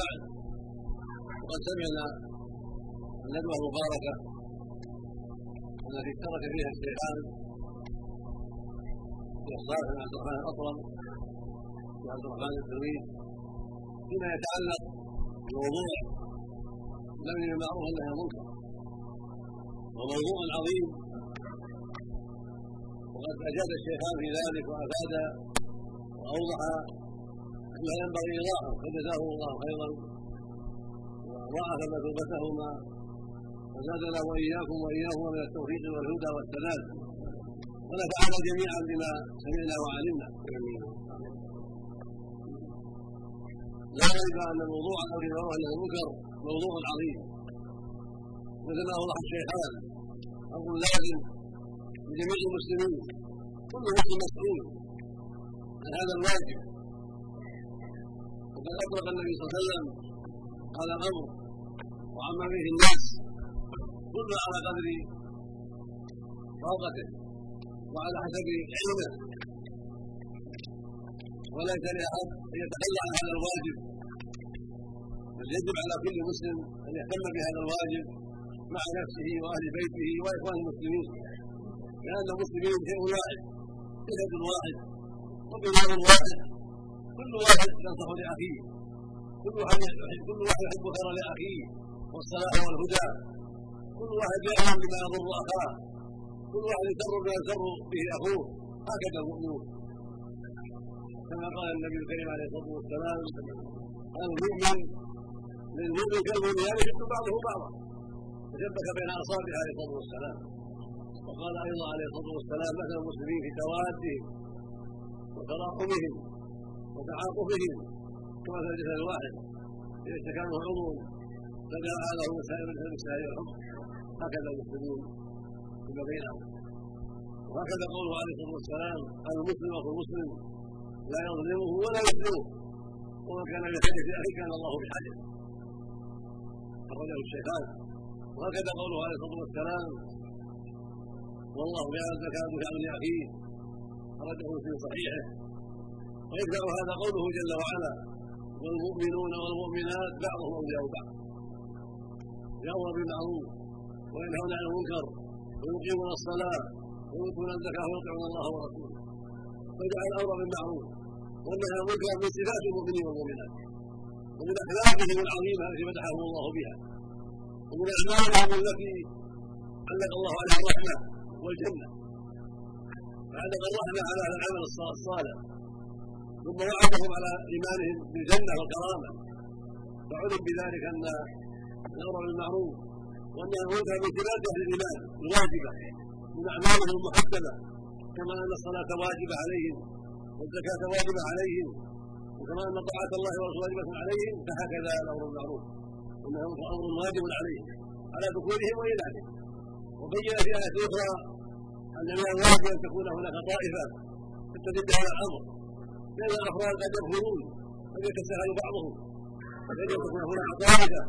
بعد وقد سمعنا الندوة المباركة التي اشترك فيها الشيخان الشيخ صالح بن عبد الرحمن الأطرم وعبد الرحمن التلميذ فيما يتعلق بموضوع الأمر بالمعروف والنهي عن وموضوع عظيم وقد أجاد الشيخان في ذلك وأفاد وأوضح ما ينبغي إيضاحه فجزاه الله خيرا وضاعف مثوبتهما وزادنا وإياكم وإياهما من التوفيق والهدى والسلام ونفعنا جميعا بما سمعنا وعلمنا. لا ريب أن موضوع الأمر بالمعروف عن المنكر موضوع عظيم. ما أوضح الشيخان. أمر لازم لجميع المسلمين كل مسلم مسؤول عن هذا الواجب وقد اطلق النبي صلى الله عليه وسلم هذا الامر وعم به الناس كل على قدر طاقته وعلى حسب علمه وليس لاحد ان يتخلى عن هذا الواجب بل يجب على كل مسلم ان يهتم بهذا الواجب مع نفسه واهل بيته واخوان المسلمين لأن المسلمين شيء واحد جسد واحد وبلاد واحد كل واحد ينصح لأخيه. كل واحد كل واحد يحب خير لأخيه. والصلاح والهدى. كل واحد يعلم بما يضر أخاه. كل واحد يسر بما يسر به أخوه. هكذا المؤمنون. كما قال النبي الكريم عليه الصلاة والسلام المؤمن للمؤمن كالبنيان يشد بعضه بعضا. فشبك بين اصابعه عليه الصلاة والسلام. وقال أيضا عليه الصلاة والسلام مثل المسلمين في توادهم وتراحمهم. وتعاطفهم كما في الجسد الواحد. إذا اشتكى منه عضو تداعى له سائر سائر الحب هكذا المسلمون فيما بينهم وهكذا قوله عليه الصلاة والسلام المسلم أخو المسلم لا يظلمه ولا يظلمه ومن كان بحاجه اخيه كان الله بحاجه أخرجه الشيخان. وهكذا قوله عليه الصلاة والسلام والله يعلم كان عمل اخيه أخرجه في صحيحه. ويبدأ هذا قوله جل وعلا والمؤمنون والمؤمنات بعضهم أولياء بعض. يأمر بالمعروف وينهون عن المنكر ويقيمون الصلاة ويؤتون الزكاة ويطيعون الله ورسوله. فجعل الأمر بالمعروف والنهي عن المنكر من صفات المؤمنين والمؤمنات ومن أخلاقهم العظيمة التي مدحهم الله بها ومن أعمالهم التي علق الله عليها الرحمة والجنة. فعلق الرحمة على هذا العمل الصالح ثم وعدهم على إيمانهم بالجنة والكرامة. فعلم بذلك أن الأمر بالمعروف وأن المنكر من صفات أهل الإيمان الواجبه من أعمالهم المحدده كما أن الصلاة واجبة عليهم والزكاة واجبة عليهم وكما أن طاعة الله ورسوله واجبة عليهم فهكذا الأمر بالمعروف. إنه أمر واجب عليهم على ذكورهم واناثهم وبين في آية أخرى أن من الواجب أن تكون هناك طائفة تستدل هذا الأمر. لأن الأفراد قد يغفرون قد يتساهل بعضهم. قد تكون هناك طائفه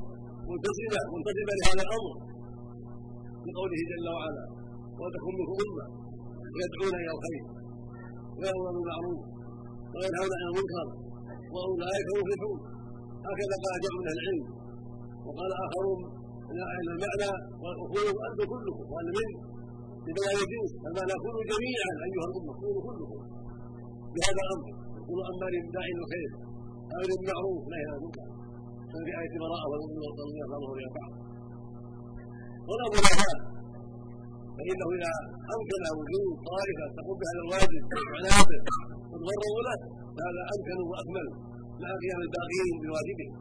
ملتزمه منتسبة لهذا الأمر. بقوله جل وعلا وتكن منكم أمة يدعون إلى الخير ويأمرون بالمعروف وينهون عن المنكر وأولئك هم المفلحون هكذا قال جمع من العلم. وقال آخرون ان المعنى والاخوه أنتم كلكم وان من ببيان الجنس المعنى كونوا جميعا أيها الأمة كونوا كلكم بهذا الأمر. كونوا امارين بداعي الخير أمر بالمعروف نهي عن المنكر كما آية براءة والمؤمنون والمؤمنات بعضهم إلى بعض والامر هذا فإنه إذا أمكن وجود طائفة تقوم بهذا الواجب وعناده وتضرر له. فهذا أمكن وأكمل. مع قيام الباقين بواجبهم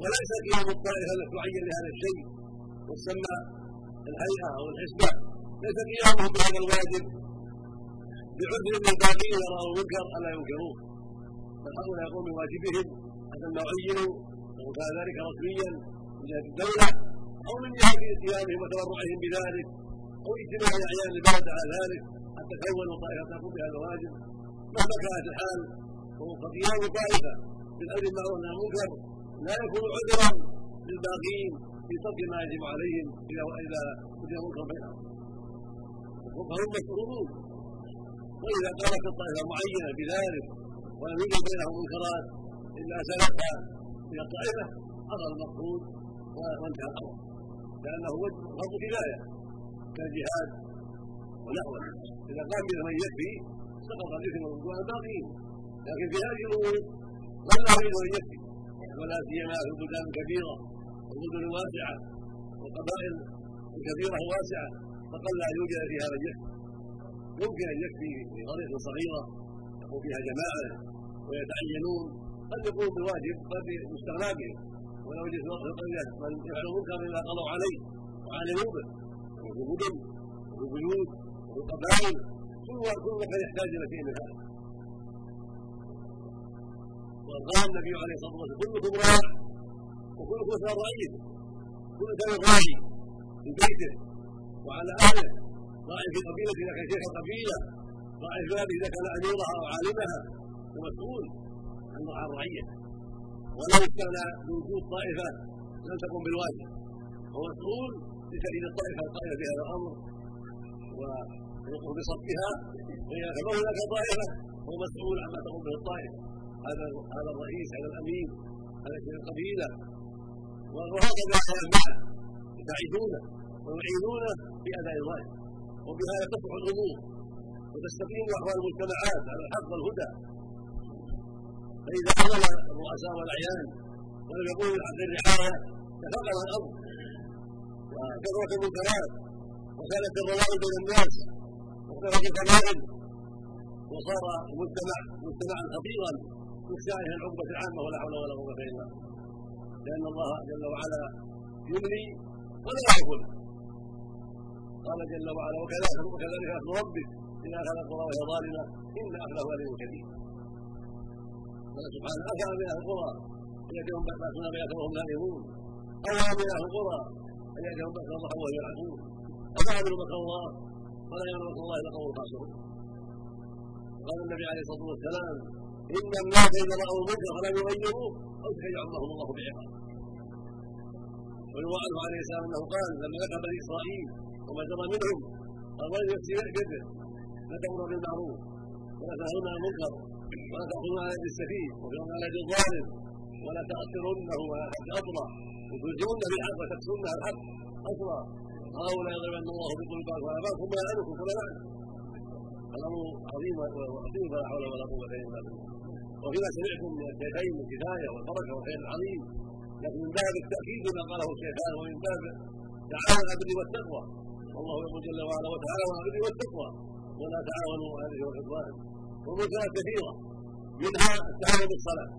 وليس قيام الطائفة التي تعين لهذا الشيء. وتسمى الهيئة أو الحسبه ليس قيامهم بهذا الواجب. بعذر من الباقين يروا المنكر ألا ينكروه هؤلاء يقوم بواجبهم حتى ما عينوا وكان كان ذلك رسميا من جهه الدولة أو من جهه قيامهم وتبرعهم بذلك أو اجتماع أعيان البلد على ذلك حتى تكونوا طائفه تقوم بهذا الواجب. مهما كانت الحال فقيام طائفة بالامر بالمعروف والنهي عن المنكر لا يكون عذرا للباقين في ترك ما يجب عليهم اذا إذا وجد منكر بينهم. فهم مشروطون واذا قامت الطائفة معينه بذلك ولم يوجد بينهم منكرات إلا سلك من الطائفة حصل المقصود وانتهى الأمر. لأنه فرض كفايه كالجهاد ونحوه إذا قام من يكفي سقط الاثم والعدوان الباقيين لكن في هذه الأمور لا يريد أن يكفي. ولا سيما في البلدان الكبيره والمدن الواسعه والقبائل الكبيره الواسعه فقل لا يوجد فيها من يكفي. يمكن أن يكفي في قريه صغيرة يكون فيها جماعة ويتعينون. قد يكون بواجب قد يستغنى به ولو وجد في القريه من يفعل منكر إذا قضوا عليه. وعلموا به وفي المدن وفي البيوت وفي القبائل. كل كل مكان يحتاج إلى شيء من هذا. وقال النبي عليه الصلاة والسلام كلكم راع وكلكم مسؤول رعيته كل انسان راعي في بيته وعلى أهله. راعي في قبيلته إذا كان شيخ القبيله راعي في بلده إذا كان اميرها أو عالمها ومسؤول عن رعى الرعية. ولو استغنى بوجود طائفة لم تكن بالواجب. هو مسؤول لتأييد الطائفة القائمه في هذا الأمر ويقوم بصفها. فإذا كان هناك طائفة هو مسؤول عما تقوم به الطائفة. هذا هذا الرئيس هذا الأمين هذا شيخ القبيلة. وهكذا يتبعه يساعدونه ويعينونه في أداء الواجب. وبهذا تصلح الأمور وتستقيم أحوال المجتمعات على الحق والهدى. فإذا عمل الرؤساء والأعيان ولم يقوموا بحق الرعايه تفقد الأمر. وكثرت المنكرات. وكانت الروائد بين الناس. وكثرت القبائل وصار المجتمع مجتمعا خطيرا عليه العقبه العامة ولا حول ولا قوة إلا بالله. لأن الله جل وعلا يملي ولا يغفل قال جل وعلا وكذلك وكذلك اخذ ربك اذا اخذ القرى وهي ظالمه إن اخذه اليم شديد قال سبحانه افعل من أهل القرى أن يأتيهم باسنا بياتهم نائمون. أو من أهل القرى أن يأتيهم باسنا ضحى وهم يلعبون. افعلوا مكر الله ولا يامن مكر الله إلا قوم الخاسرون قال النبي عليه الصلاة والسلام إن الناس إذا رأوا المنكر فلم يغيروه أو يعمهم الله بعقاب. ويروى عنه عليه السلام أنه قال لما ذكر بني إسرائيل وما جرى منهم. وين يفتي يحجر لا تامرون بالمعروف. ولا تنهون عن المنكر. ولا تاخذون على يد السفيه وتنهون على يد الظالم ولا تاثرنه ولا اطرا وتلزمون بالحق وتكسرونها الحق. اطرا هؤلاء يضربن الله بقلوبكم واباكم ولا يلعنكم. كما لعنه الأمر عظيم وعظيم. فلا حول ولا قوة إلا بالله. وفيما سمعتم من الشيخين الكفايه والبركه والخير العظيم لكن من باب التأكيد ما قاله الشيخان ومن باب تعاون على البر والتقوى. والله يقول جل وعلا وتعاونوا على البر والتقوى. ولا تعاونوا على الاثم والعدوان ومنكرات كثيرة. منها التعاون بالصلاة.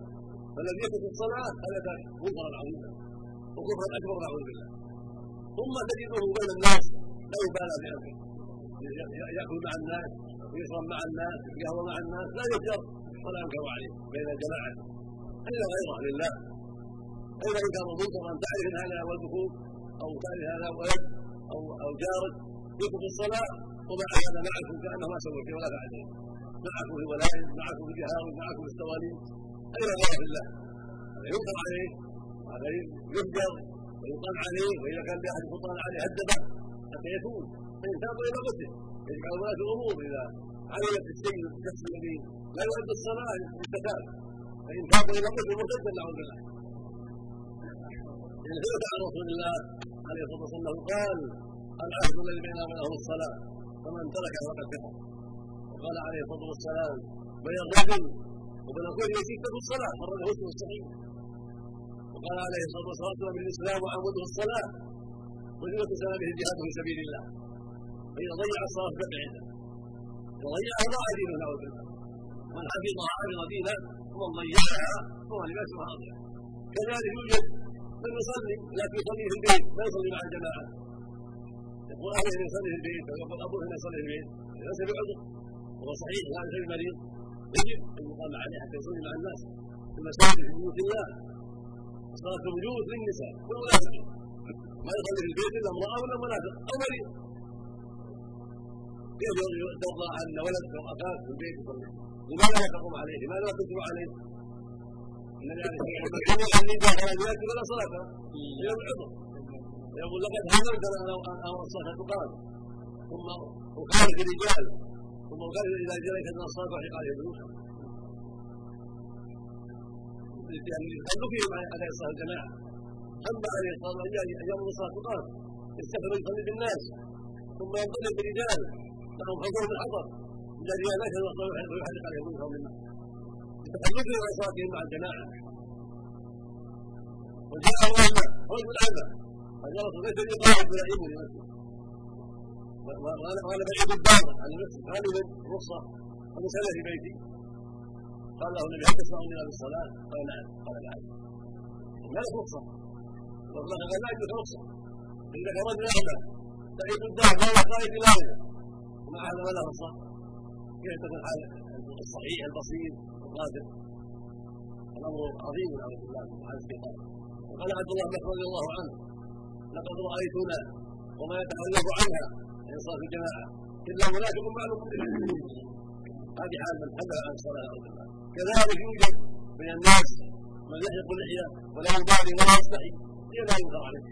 فالذي يترك الصلاة هذا منكرا عظيما وكفرا اكبر نعوذ بالله. ثم تجده بين الناس. لا يبالى بامره يأكل مع الناس ويشرب مع الناس ويهوى مع الناس. لا يجر ولا ينكر عليه. بين الجماعة. إلا غيره لله. اين انكر منكر ان تعرف هذا والدخول أو تعرف هذا ولد أو أو جارك يترك الصلاة ومع هذا معكم كانه ما سوى شيء ولا فعل شيء معكم في الولائم معكم في الجهاوي معكم في السواليف اين غير الله. هذا ينكر عليه هذا يهجر ويقال عليه وإذا كان باحد سلطان عليه هدبه حتى يتوب فإن تابوا إلى قتله يجب على ولاة الأمور. إذا علمت السيد الشخص الذي لا يؤدي الصلاة يستتاب فإن تابوا إلى قتله مرتدا نعوذ بالله ان ثبت عن رسول الله. عليه الصلاة والسلام قال العهد الذي بيننا وبينهم الصلاه فمن ترك فقد كفر. وقال عليه الصلاة والسلام بين الرجل وبين كل ستة الصلاة خرجه مسلم الصحيح وقال عليه الصلاة والسلام بالإسلام وعمده الصلاة وزينة سلامه الجهاد في سبيل الله. فإذا ضيع الصلاة فبعد إذا ضيعها ضاع دينه نعوذ بالله من حفظها حفظ دينه ومن ضيعها فهو سوى هذا كذلك يوجد من يصلي لكن يصلي في البيت لا يصلي مع الجماعة يقول أهله يصلي في البيت ويقول أبوه يصلي في البيت ليس بعذر وهو صحيح لا غير مريض يجب ان يقام عليه حتى يصلي مع الناس في المساجد في بيوت الله صلاه الوجود للنساء والولاد ما يصلي في البيت الا امراه ولا منافق أو مريض ترضى ان ولد أو اخاك في البيت يصلي لماذا لا تقوم عليه؟ لماذا لا تتبع عليه؟ يقول يقول لقد هممت لو أمر الصلاه تقام ثم وكانت الرجال ثم قال اذا جريت إلى الصلاه فاحق عليه بيوتا لتخلفهم على صلاه الجماعه اما عليه الصلاه والسلام ان يامر الصلاه تقام يستخدم يصلي بالناس ثم ينطلق برجال لهم حضور من الحضر من رجالات ويحرق عليهم منكر مما عن صلاتهم مع الجماعة. وجاء العلماء رجل الاعمى قال يا رسول ليس لي قائد ولا ابن لمسجد وقال بعيد الدار عن المسجد. هل من رخصة. ومسألة في بيتي. قال له النبي هل تسمعني إلى بالصلاه؟ قال نعم. قال نعم. لك رخصة. والله لا يجوز رخصة. إنك رجل اعمى بعيد الدار لا قائد لا ومع هذا ما له رخصة. كيف تكون الصحيح البسيط القادر. الأمر عظيم نعوذ بالله سبحانه الشيطان وقال عبد الله بن رضي الله عنه لقد رأيتنا وما يتخلف عنها. من صلاه الجماعه إلا منافق معلوم هذه حال من حدث عن الصلاه نعوذ بالله كذلك يوجد من الناس من يحلق اللحيه ولا يبالي ولا يستحي. الا لا ينكر عليه؟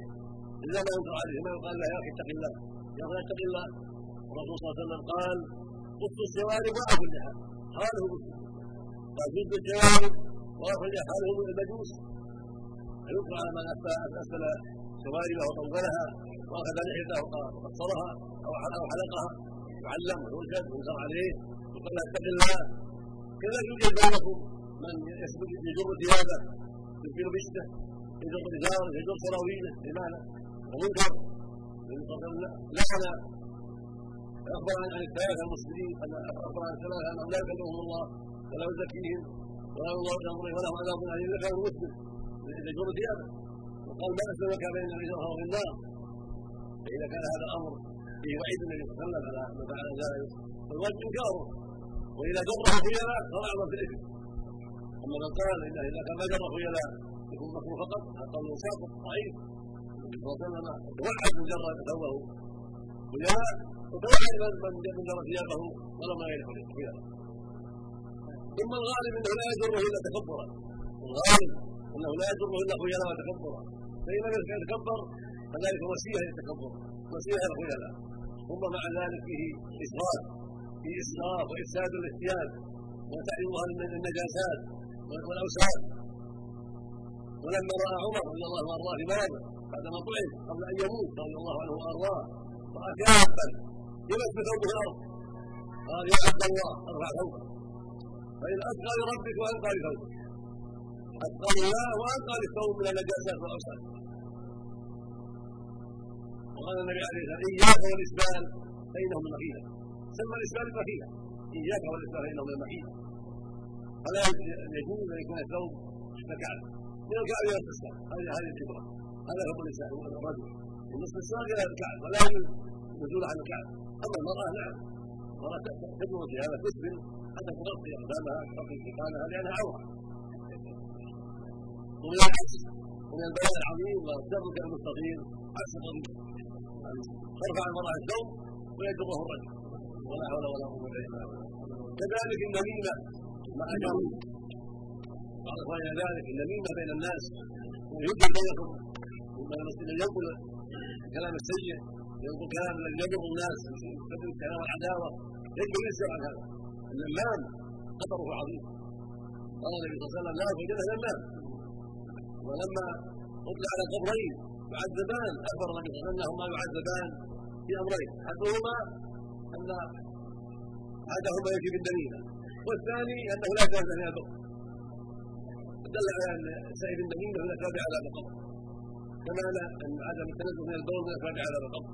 الا ما ينكر عليه ما يقال له يا أخي اتق الله. يا أخي اتق الله. الرسول صلى الله عليه وسلم قال قص الشوارب واعفوا اللحى حاله مسلم قال جد الشوارب واعفوا اللحى حاله من المجوس. فينكر على من أسفل شواربه وطولها وأخذ لحيته وقصرها أو حلقها يعلم ويرشد وينكر عليه وقال اتق الله كذلك يوجد بينكم من يثبت يجر ثيابه يمكن بشته يجر ازاره يجر سراويله لماذا؟ ومنكر لعن اخبر عن الثلاثة المسلمين ان اخبر عن انهم لا يكلمهم الله. ولا يزكيهم ولا الله امره ولهم عذاب اليم ذكر مسلم يجر ثيابه وقال ما اسلمك بين الرجال في النار؟ فإذا كان هذا الامر فيه وعيد النبي صلى الله عليه وسلم على من فعل ذلك. فالواجب انكاره وإذا جره خيلاء فهو في الإثم. أما من قال إذا كان ما جر خيلاء يكون مكروه فقط هذا قول ساقط ضعيف. النبي صلى الله عليه وسلم توعد من جر ثوبه خيلاء وتوعد من جر ثيابه ولم ما يدخل خيلاء ثم الغالب انه لا يجره الا تكبرا الغالب انه لا يجره الا خيلاء وتكبرا فان لم يتكبر فذلك وسيلة للتكبر وسيلة الخيلاء ثم مع ذلك فيه اسراف في اسراف وإفساد الاحتياج وتعريضها النجاسات والاوساخ ولما رأى عمر رضي الله عنه وأرضاه لماذا بعدما طعم قبل أن يموت رضي الله عنه وأرضاه رأى كافا يمس بثوبه الأرض. قال يا عبد الله أرفع ثوبك. فان اتقى لربك وانقى لثوبك اتقى الله وانقى للثوب من النجاسات والاوساخ وقال النبي عليه الصلاة والسلام إياك والإسبال فانهم من مخيله سمى الإسبال المخيله إياك والإسبال فانهم من المخيله فلا يجوز أن يكون الثوب ككعب من الكعب إلى القصة هذه هذه الكبرى هذا هو الإنسان الرجل. من نصف الساق إلى الكعب ولا يجوز عن الكعب أما المرأة نعم. تجوز في هذا تسبل حتى تغطي أقدامها تغطي سلطانها لأنها عوره ومن العكس ومن البيان العظيم والدرك المستطيل عكس الطريق ترفع المراه الثوب ويجره الرجل. ولا حول ولا قوة إلا بالله. كذلك النميمة. مع جار قال اخواننا ذلك النميمة بين الناس. ويوجد بينكم المسلم ينقل الكلام السيء. ينقل كلام الذي يضر الناس يستخدم كلام العداوه يجب الانسان عن هذا النمام خطره عظيم قال النبي صلى الله عليه وسلم لا وجدها نمام ولما اطلع على القبرين يعذبان اخبر النبي صلى الله عليه وسلم انهما يعذبان في امرين احدهما ان احدهما يجي بالدميمه والثاني انه لا من البقر دل على ان سائر النميمه من اسباب عذاب القبر كما أن عدم التنزل من البول من اسباب عذاب القبر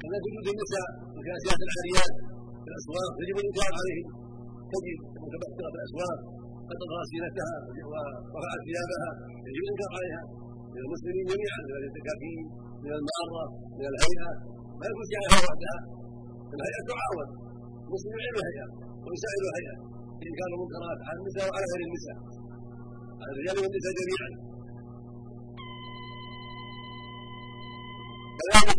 كذلك وجود النساء الكاسيات العاريات في الأسواق يجب الإنكار عليهم. تجد متبختره في الأسواق قد غاسلتها ورفعت ثيابها يجب الإنكار عليها. من المسلمين جميعا من الكافين من الماره من الهيئة. ما يكون جاهها وحدها؟ الهيئه تعاون المسلم يعين الهيئة ويساعد الهيئة. في إنكار المنكرات على النساء وعلى غير النساء. على الرجال والنساء جميعا. كذلك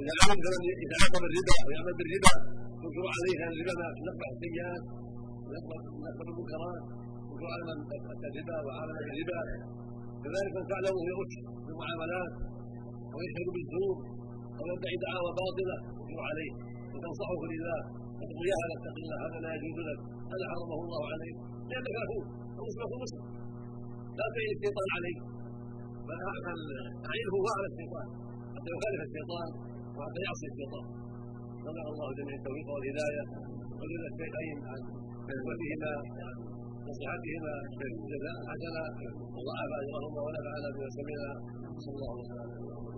اذا علم فلم يتعاقب الربا أو يعمل بالربا تنكر عليه ان الربا نقبح السيئات ونقبح المنكرات تنكر على من اتى الربا وعامل الربا كذلك من فعله يغش في المعاملات يشهد بالزور أو يدعي دعاوى باطله تنكر عليه وتنصحه لله فتقول يا هذا اتق الله هذا لا يجوز لك هذا حرمه الله عليك لانك أخوك ومسلم مسلم لا تعين الشيطان عليك. بل اعينه هو على الشيطان. يخالف الشيطان وحتى يعصي الشيطان. نسال الله جميع التوفيق والهدايه وجد الشيخين عن خدمتهما وعن نصيحتهما جزاء حسنا. وضاعف اجرهما ونفعنا بما سمعنا صلى الله عليه وسلم.